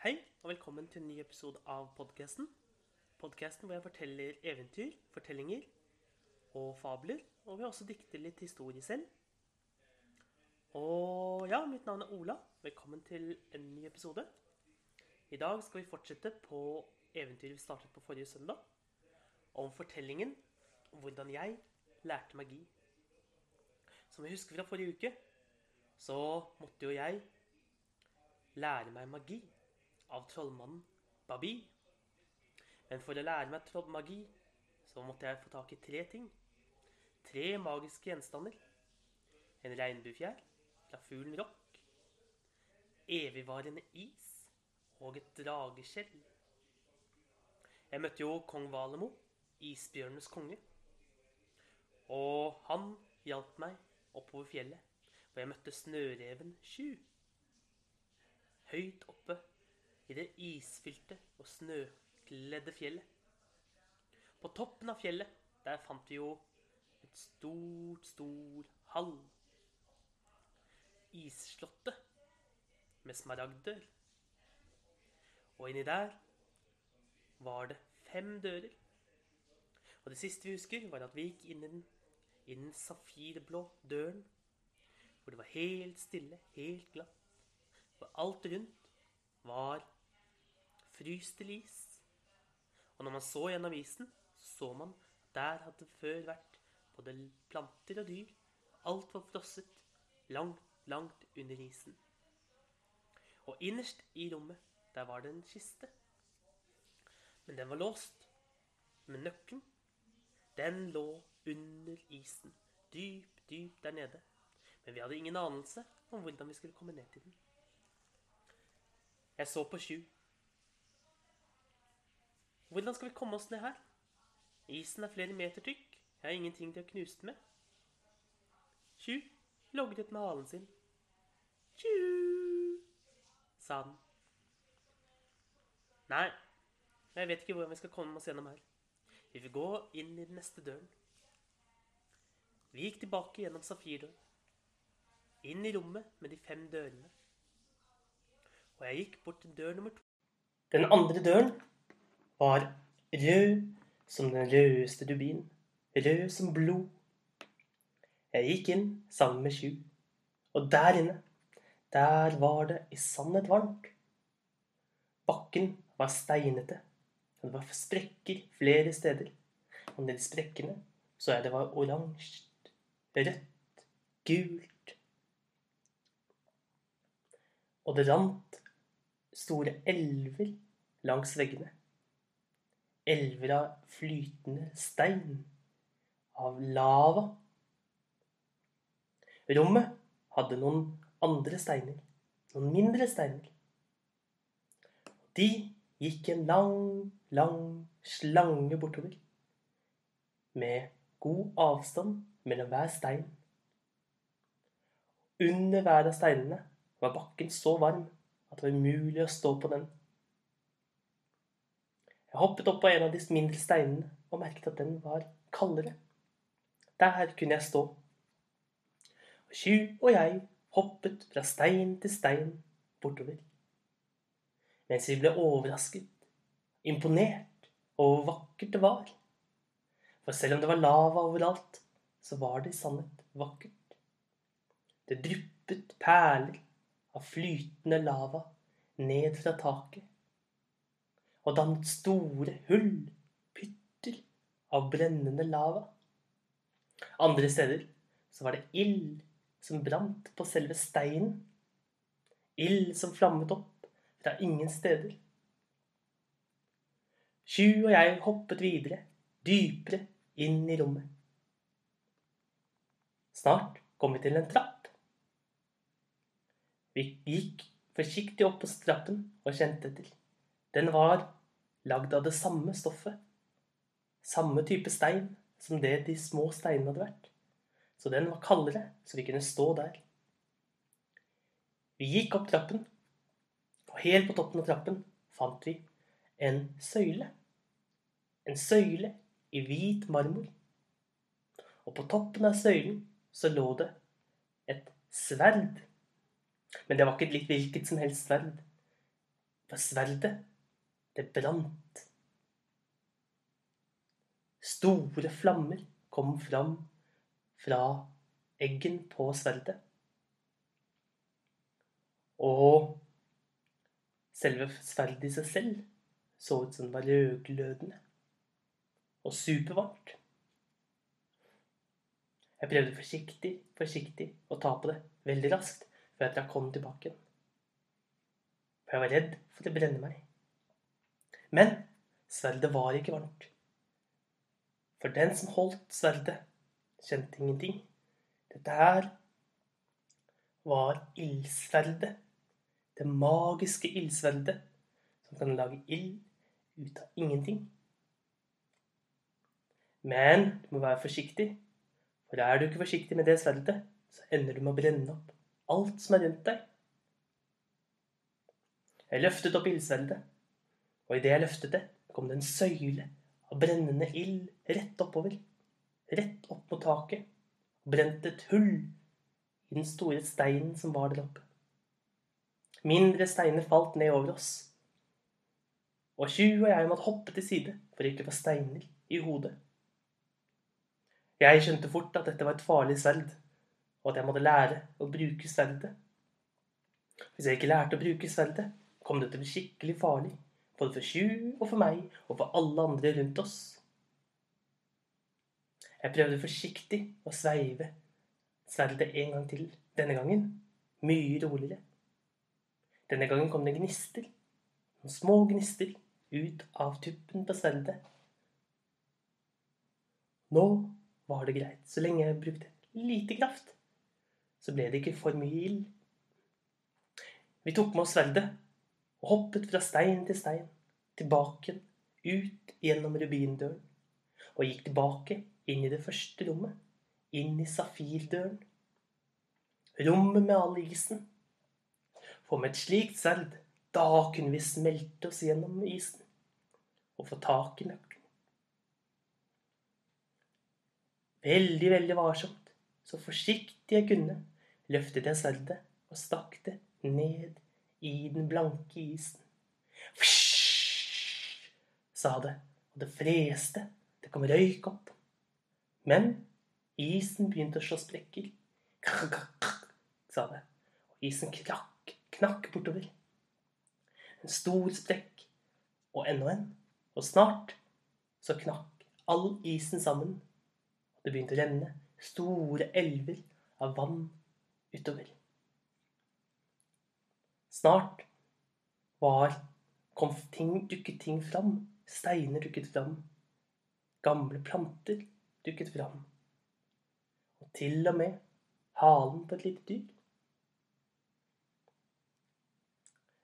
Hei, og velkommen til en ny episode av podkasten. Podkasten hvor jeg forteller eventyr, fortellinger og fabler. Og vil også dikter litt historie selv. Og ja, mitt navn er Ola. Velkommen til en ny episode. I dag skal vi fortsette på eventyret vi startet på forrige søndag. Om fortellingen om hvordan jeg lærte magi. Som jeg husker fra forrige uke, så måtte jo jeg lære meg magi av trollmannen Babi. Men for å lære meg trollmagi så måtte jeg få tak i tre ting. Tre magiske gjenstander. En regnbuefjær fra fuglen Rock. Evigvarende is og et drageskjell. Jeg møtte jo kong Valemo, isbjørnenes konge. Og han hjalp meg oppover fjellet, hvor jeg møtte snøreven Sju. Høyt oppe i det isfylte og snøkledde fjellet. På toppen av fjellet, der fant vi jo et stort, stor hall. Isslottet med smaragddør. Og inni der var det fem dører. Og det siste vi husker, var at vi gikk inn i den, inn den safirblå døren, hvor det var helt stille, helt glatt. For alt rundt var fryst til is. Og når man så gjennom isen, så man der hadde før vært både planter og dyr. Alt var frosset langt, langt under isen. Og innerst i rommet, der var det en kiste. Men den var låst. Men nøkkelen, den lå under isen. Dypt, dypt der nede. Men vi hadde ingen anelse om hvordan vi skulle komme ned til den. Jeg så på Sju. Hvordan skal vi komme oss ned her? Isen er flere meter tykk. Jeg har ingenting til å knuse den med. logget ut med halen sin. Tju, sa den. Nei, jeg vet ikke hvordan vi skal komme oss gjennom her. Vi vil gå inn i den neste døren. Vi gikk tilbake gjennom safirdøren. Inn i rommet med de fem dørene. Og jeg gikk bort til dør nummer to. Den andre døren var rød som den rødeste rubin. Rød som blod. Jeg gikk inn sammen med Sju. Og der inne, der var det i sannhet varmt. Bakken var steinete. Og det var sprekker flere steder. Og nedi sprekkene så jeg det var oransje, rødt, gult. Og det rant store elver langs veggene. Elver av flytende stein, av lava. Rommet hadde noen andre steiner, noen mindre steiner. De gikk en lang, lang slange bortover, med god avstand mellom hver stein. Under hver av steinene var bakken så varm at det var umulig å stå på den. Jeg hoppet opp på en av de mindre steinene og merket at den var kaldere. Der kunne jeg stå. Og Sju og jeg hoppet fra stein til stein bortover. Mens vi ble overrasket, imponert over hvor vakkert det var. For selv om det var lava overalt, så var det i sannhet vakkert. Det dryppet perler av flytende lava ned fra taket og dannet store hull, pytter av brennende lava. Andre steder så var det ild som brant på selve steinen. Ild som flammet opp fra ingen steder. Sju og jeg hoppet videre, dypere inn i rommet. Snart kom vi til en trapp. Vi gikk forsiktig opp på trappen og kjente etter. Den var lagd av det samme stoffet. Samme type stein som det de små steinene hadde vært. Så den var kaldere, så vi kunne stå der. Vi gikk opp trappen, og helt på toppen av trappen fant vi en søyle. En søyle i hvit marmor. Og på toppen av søylen så lå det et sverd. Men det var ikke et litt hvilket som helst sverd. For sverdet, det brant. Store flammer kom fram fra eggen på sverdet. Og selve sverdet i seg selv så ut som det var rødglødende og supervarmt. Jeg prøvde forsiktig, forsiktig å ta på det veldig raskt før jeg hånden tilbake igjen. For jeg var redd for å brenne meg. Men sverdet var ikke varmt. For den som holdt sverdet, kjente ingenting. Dette her var ildsverdet. Det magiske ildsverdet som kan lage ild ut av ingenting. Men du må være forsiktig, for er du ikke forsiktig med det sverdet, så ender du med å brenne opp alt som er rundt deg. Jeg løftet opp ildsverdet, og idet jeg løftet det, kom det en søyle av brennende ild rett oppover, rett opp mot taket, og brente et hull i den store steinen som var der oppe. Mindre steiner falt ned over oss, og Tju og jeg måtte hoppe til side for ikke å få steiner i hodet. Jeg skjønte fort at dette var et farlig sverd, og at jeg måtte lære å bruke sverdet. Hvis jeg ikke lærte å bruke sverdet, kom det til å bli skikkelig farlig, både for Sju og for meg og for alle andre rundt oss. Jeg prøvde forsiktig å sveive sverdet en gang til, denne gangen mye roligere. Denne gangen kom det gnister, noen små gnister, ut av tuppen på sverdet. Nå var det greit. Så lenge jeg brukte lite kraft, så ble det ikke for mye ild. Vi tok med oss sverdet og hoppet fra stein til stein, tilbake, ut gjennom rubindøren, og gikk tilbake inn i det første rommet, inn i safirdøren. Rommet med all isen. For med et slikt sverd, da kunne vi smelte oss gjennom isen og få tak i nøkkelen. Veldig, veldig varsomt, så forsiktig jeg kunne, løftet jeg sverdet og stakk det ned i den blanke isen. Fysj, sa det, og det freste. Det kom røyk opp. Men isen begynte å slå sprekker. Krakk, sa det, og isen knakk, knakk bortover. En stor sprekk, og enda en, og snart så knakk all isen sammen det begynte å renne store elver av vann utover. Snart var kom ting, dukket ting fram. Steiner dukket fram. Gamle planter dukket fram. Og til og med halen på et lite dyr.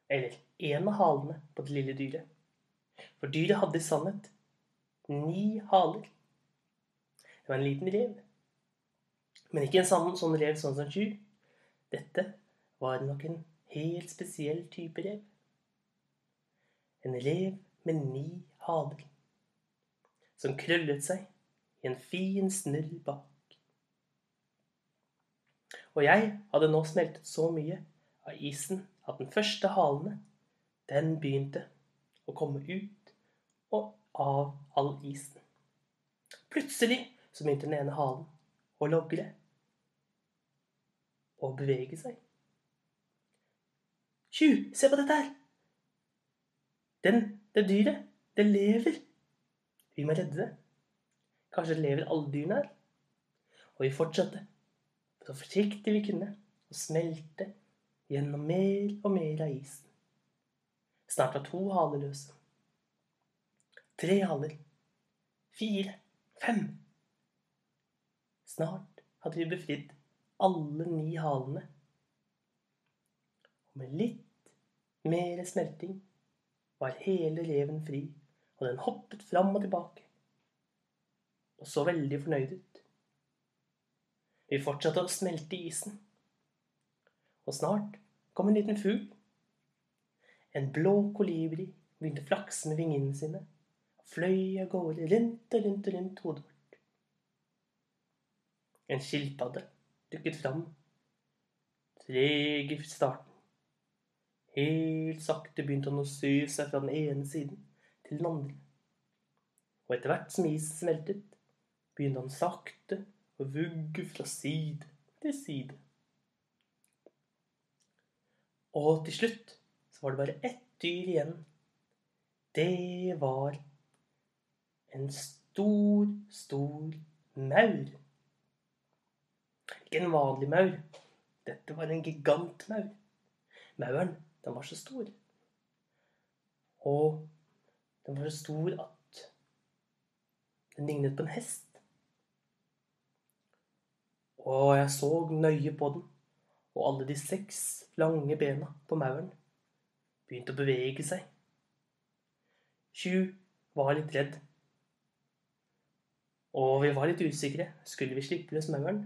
Eller en av halene på det lille dyret. For dyret hadde i sannhet ni haler. Det var en liten rev. Men ikke en sånn, rev sånn som Sju. Dette var nok en helt spesiell type rev. En rev med ni haler, som krøllet seg i en fin snurr bak. Og jeg hadde nå smeltet så mye av isen at den første halene, den begynte å komme ut og av all isen. Plutselig så begynte den ene halen å logre og bevege seg. Tju, se på dette her! Den, det dyret, det lever. Vi må redde det. Kanskje lever alle dyrene her. Og vi fortsatte, så forsiktig vi kunne, å smelte gjennom mer og mer av isen. Snart var to haler løse. Tre haler. Fire. Fem. Snart hadde vi befridd alle ni halene. Og med litt mer smelting var hele reven fri, og den hoppet fram og tilbake og så veldig fornøyd ut. Vi fortsatte å smelte isen, og snart kom en liten fugl. En blå kolibri begynte å flakse med vingene sine og fløy av gårde rundt og rundt og rundt hodet vårt. En skilpadde dukket fram. Treg i starten. Helt sakte begynte han å sy seg fra den ene siden til den andre. Og etter hvert som isen smeltet, begynte han sakte å vugge fra side til side. Og til slutt så var det bare ett dyr igjen. Det var en stor, stor maur. Ikke en vanlig maur. Dette var en gigantmaur. Mauren, den var så stor. Og den var så stor at den lignet på en hest. Og jeg så nøye på den, og alle de seks lange bena på mauren begynte å bevege seg. Sju var litt redd. Og vi var litt usikre. Skulle vi slippe løs mauren?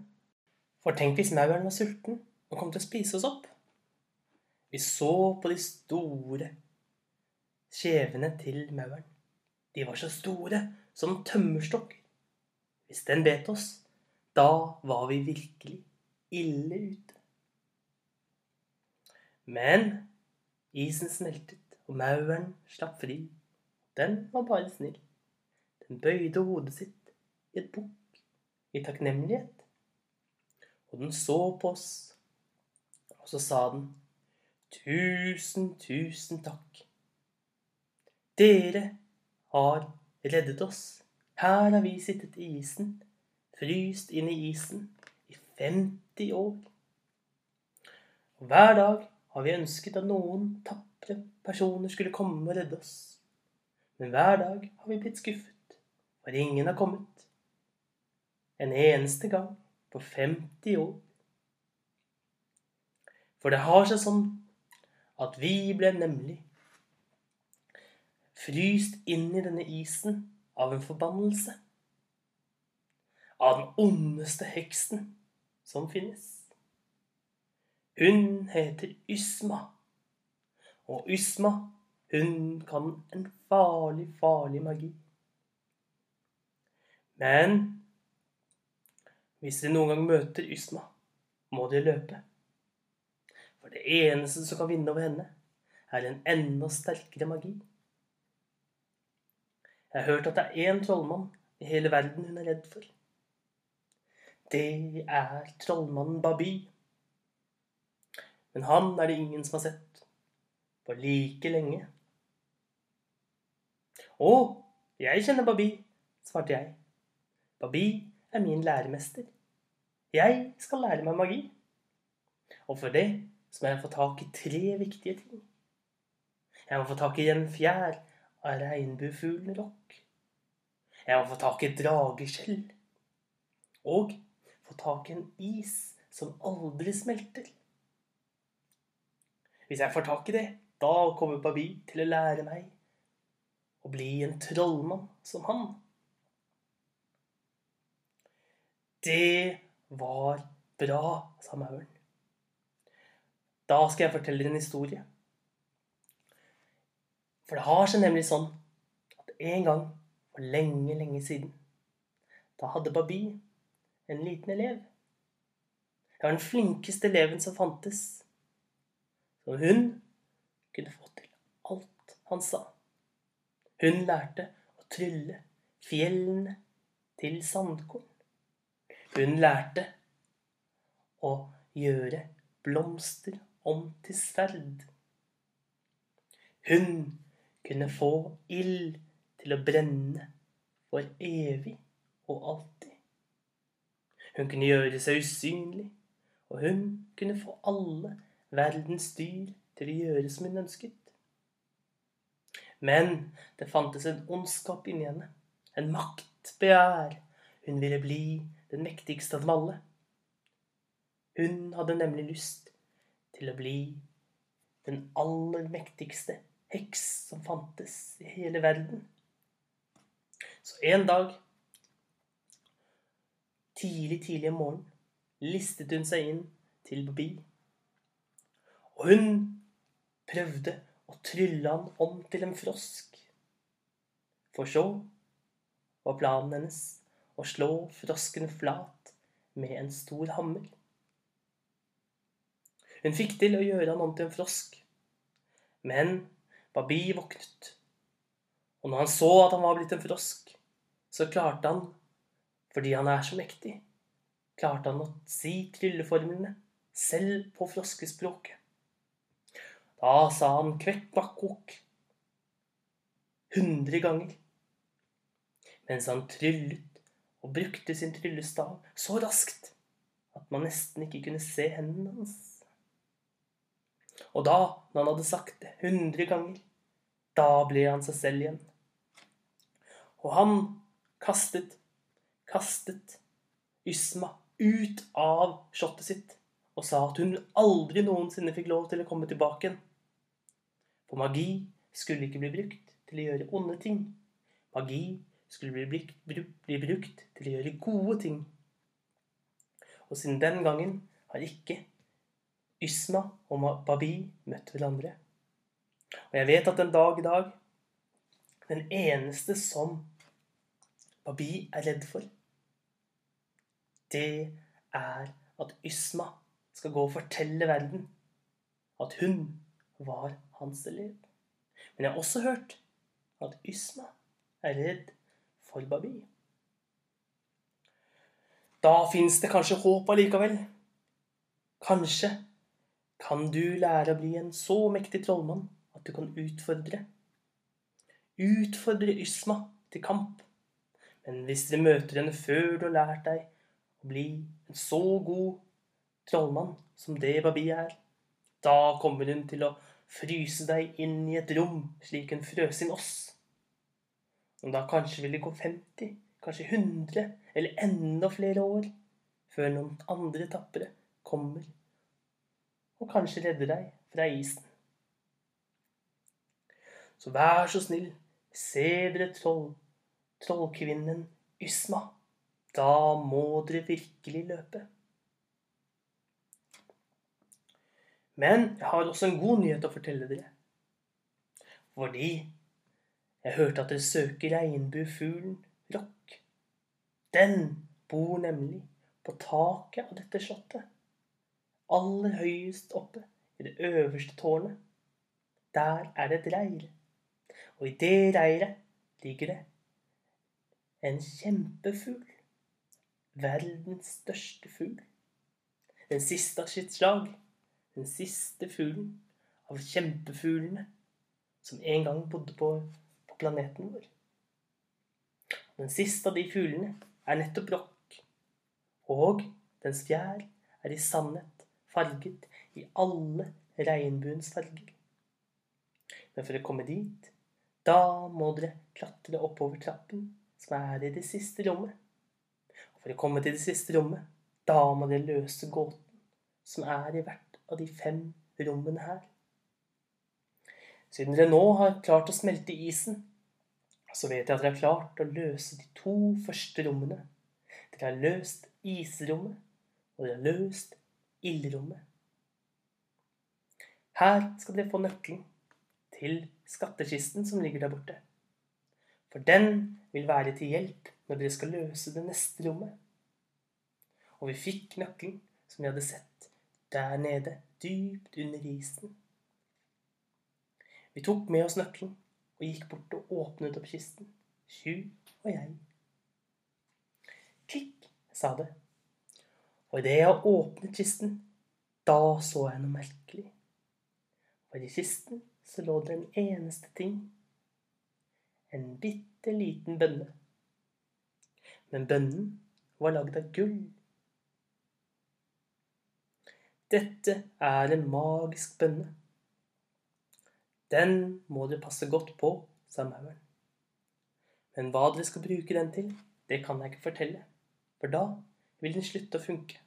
For tenk hvis mauren var sulten og kom til å spise oss opp? Vi så på de store kjevene til mauren. De var så store som tømmerstokker. Hvis den bet oss, da var vi virkelig ille ute. Men isen smeltet, og mauren slapp fri. Den var bare snill. Den bøyde hodet sitt i et bukk i takknemlighet. Og den så på oss, og så sa den tusen, tusen takk. Dere har reddet oss. Her har vi sittet i isen, fryst inn i isen i 50 år. Og hver dag har vi ønsket at noen tapre personer skulle komme og redde oss. Men hver dag har vi blitt skuffet, for ingen har kommet. En eneste gang på 50 år. For det har seg sånn at vi ble nemlig fryst inn i denne isen av en forbannelse. Av den ondeste heksen som finnes. Hun heter Ysma. Og Ysma, hun kan en farlig, farlig magi. Men hvis de noen gang møter Ysma, må de løpe. For det eneste som kan vinne over henne, er en enda sterkere magi. Jeg har hørt at det er én trollmann i hele verden hun er redd for. Det er trollmannen Babi. Men han er det ingen som har sett på like lenge. Å, jeg kjenner Babi, svarte jeg. Babi er min læremester. Jeg skal lære meg magi. Og for det så må jeg få tak i tre viktige ting. Jeg må få tak i en fjær av regnbuefuglen rock. Jeg må få tak i et drageskjell. Og få tak i en is som aldri smelter. Hvis jeg får tak i det, da kommer Babi til å lære meg å bli en trollmann som han. Det var bra, sa mauren. Da skal jeg fortelle en historie. For det har seg nemlig sånn at en gang for lenge, lenge siden Da hadde Babi en liten elev. Det var den flinkeste eleven som fantes. Så hun kunne få til alt han sa. Hun lærte å trylle fjellene til sandkorn. Hun lærte å gjøre blomster om til sverd. Hun kunne få ild til å brenne for evig og alltid. Hun kunne gjøre seg usynlig, og hun kunne få alle verdens dyr til å gjøre som hun ønsket. Men det fantes en ondskap inni henne, en maktbegjær. Hun ville bli den mektigste av dem alle. Hun hadde nemlig lyst til å bli den aller mektigste heks som fantes i hele verden. Så en dag, tidlig, tidlig om morgenen, listet hun seg inn til Bobby. Og hun prøvde å trylle han om til en frosk. For så var planen hennes å slå frosken flat med en stor hammer. Hun fikk til å gjøre han om til en frosk, Men Babi våknet, og når han så at han var blitt en frosk, så klarte han, fordi han er så mektig, klarte han å si trylleformlene selv på froskespråket. Da sa han kvekk, bakkok hundre ganger, mens han tryllet og brukte sin tryllestav så raskt at man nesten ikke kunne se hendene hans. Og da, når han hadde sagt det hundre ganger, da ble han seg selv igjen. Og han kastet, kastet Ysma ut av slottet sitt og sa at hun aldri noensinne fikk lov til å komme tilbake igjen. For magi skulle ikke bli brukt til å gjøre onde ting. Magi skulle bli brukt, bli brukt til å gjøre gode ting. Og siden den gangen har ikke Ysma og Babi møtte hverandre. Og jeg vet at en dag i dag den eneste som Babi er redd for, det er at Ysma skal gå og fortelle verden at hun var hans elev. Men jeg har også hørt at Ysma er redd for Babi. Da fins det kanskje håp allikevel. Kanskje kan du lære å bli en så mektig trollmann at du kan utfordre Utfordre Ysma til kamp. Men hvis dere møter henne før du har lært deg å bli en så god trollmann som det Babi er, da kommer hun til å fryse deg inn i et rom slik hun frøs inn oss. Og da kanskje vil det gå 50, kanskje 100 eller enda flere år før noen andre tappere kommer og kanskje redde deg fra isen. Så vær så snill, se dere troll, trollkvinnen Ysma. Da må dere virkelig løpe. Men jeg har også en god nyhet å fortelle dere. Fordi jeg hørte at dere søker regnbuefuglen Rock. Den bor nemlig på taket av dette slottet. Aller høyest oppe i det øverste tårnet. Der er det et reir. Og i det reiret ligger det en kjempefugl. Verdens største fugl. Den siste av sitt slag. Den siste fuglen av kjempefuglene som en gang bodde på planeten vår. Den siste av de fuglene er nettopp rock, og dens fjær er i sannhet farget i alle regnbuens farger. Men for å komme dit, da må dere klatre oppover trappen som er i det siste rommet. Og for å komme til det siste rommet, da må dere løse gåten som er i hvert av de fem rommene her. Siden dere nå har klart å smelte isen, så vet jeg at dere har klart å løse de to første rommene. Dere har løst isrommet, og dere har løst ildrommet. Her skal dere få nøkkelen til skattkisten som ligger der borte. For den vil være til hjelp når dere skal løse det neste rommet. Og vi fikk nøkkelen som vi hadde sett der nede, dypt under isen. Vi tok med oss nøkkelen og gikk bort og åpnet opp kisten. Sju og jeg. Klikk, sa det. Og idet jeg åpnet kisten, da så jeg noe merkelig. For i kisten så lå det en eneste ting. En bitte liten bønne. Men bønnen var lagd av gull. Dette er en magisk bønne. Den må du passe godt på, sa mauren. Men hva dere skal bruke den til, det kan jeg ikke fortelle, for da vil den slutte å funke.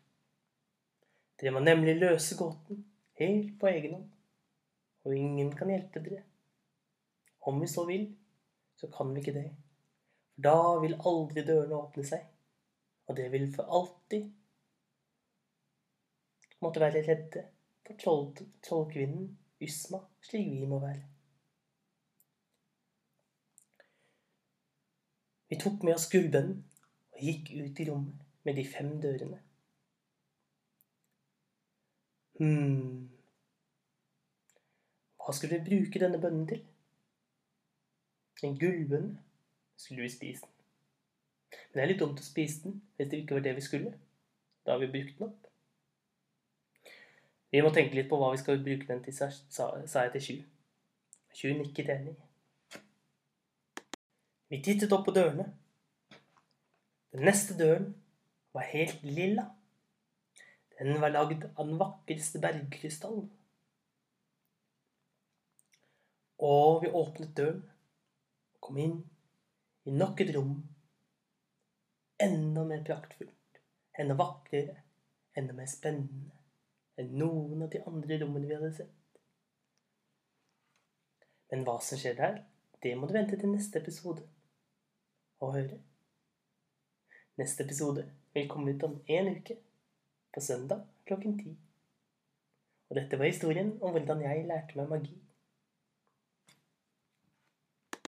Dere må nemlig løse gåten helt på egen hånd, og ingen kan hjelpe dere. Om vi så vil, så kan vi ikke det, for da vil aldri dørene åpne seg, og det vil for alltid måtte være redde for troll trollkvinnen Ysma slik vi må være. Vi tok med oss gullbønnen og gikk ut i rommet med de fem dørene. Hm Hva skulle vi bruke denne bønnen til? En gullbønne? Skulle vi spise den? Men det er litt dumt å spise den hvis det ikke var det vi skulle. Da har vi brukt den opp. Vi må tenke litt på hva vi skal bruke den til, sa jeg til Sju. Sju nikket enig. Vi tittet opp på dørene. Den neste døren var helt lilla. Den var lagd av den vakreste bergkrystall. Og vi åpnet døren og kom inn i nok et rom. Enda mer praktfullt, enda vakrere, enda mer spennende enn noen av de andre rommene vi hadde sett. Men hva som skjer der, det må du vente til neste episode og høre. Neste episode vil komme ut om én uke, på søndag klokken ti. Og dette var historien om hvordan jeg lærte meg magi.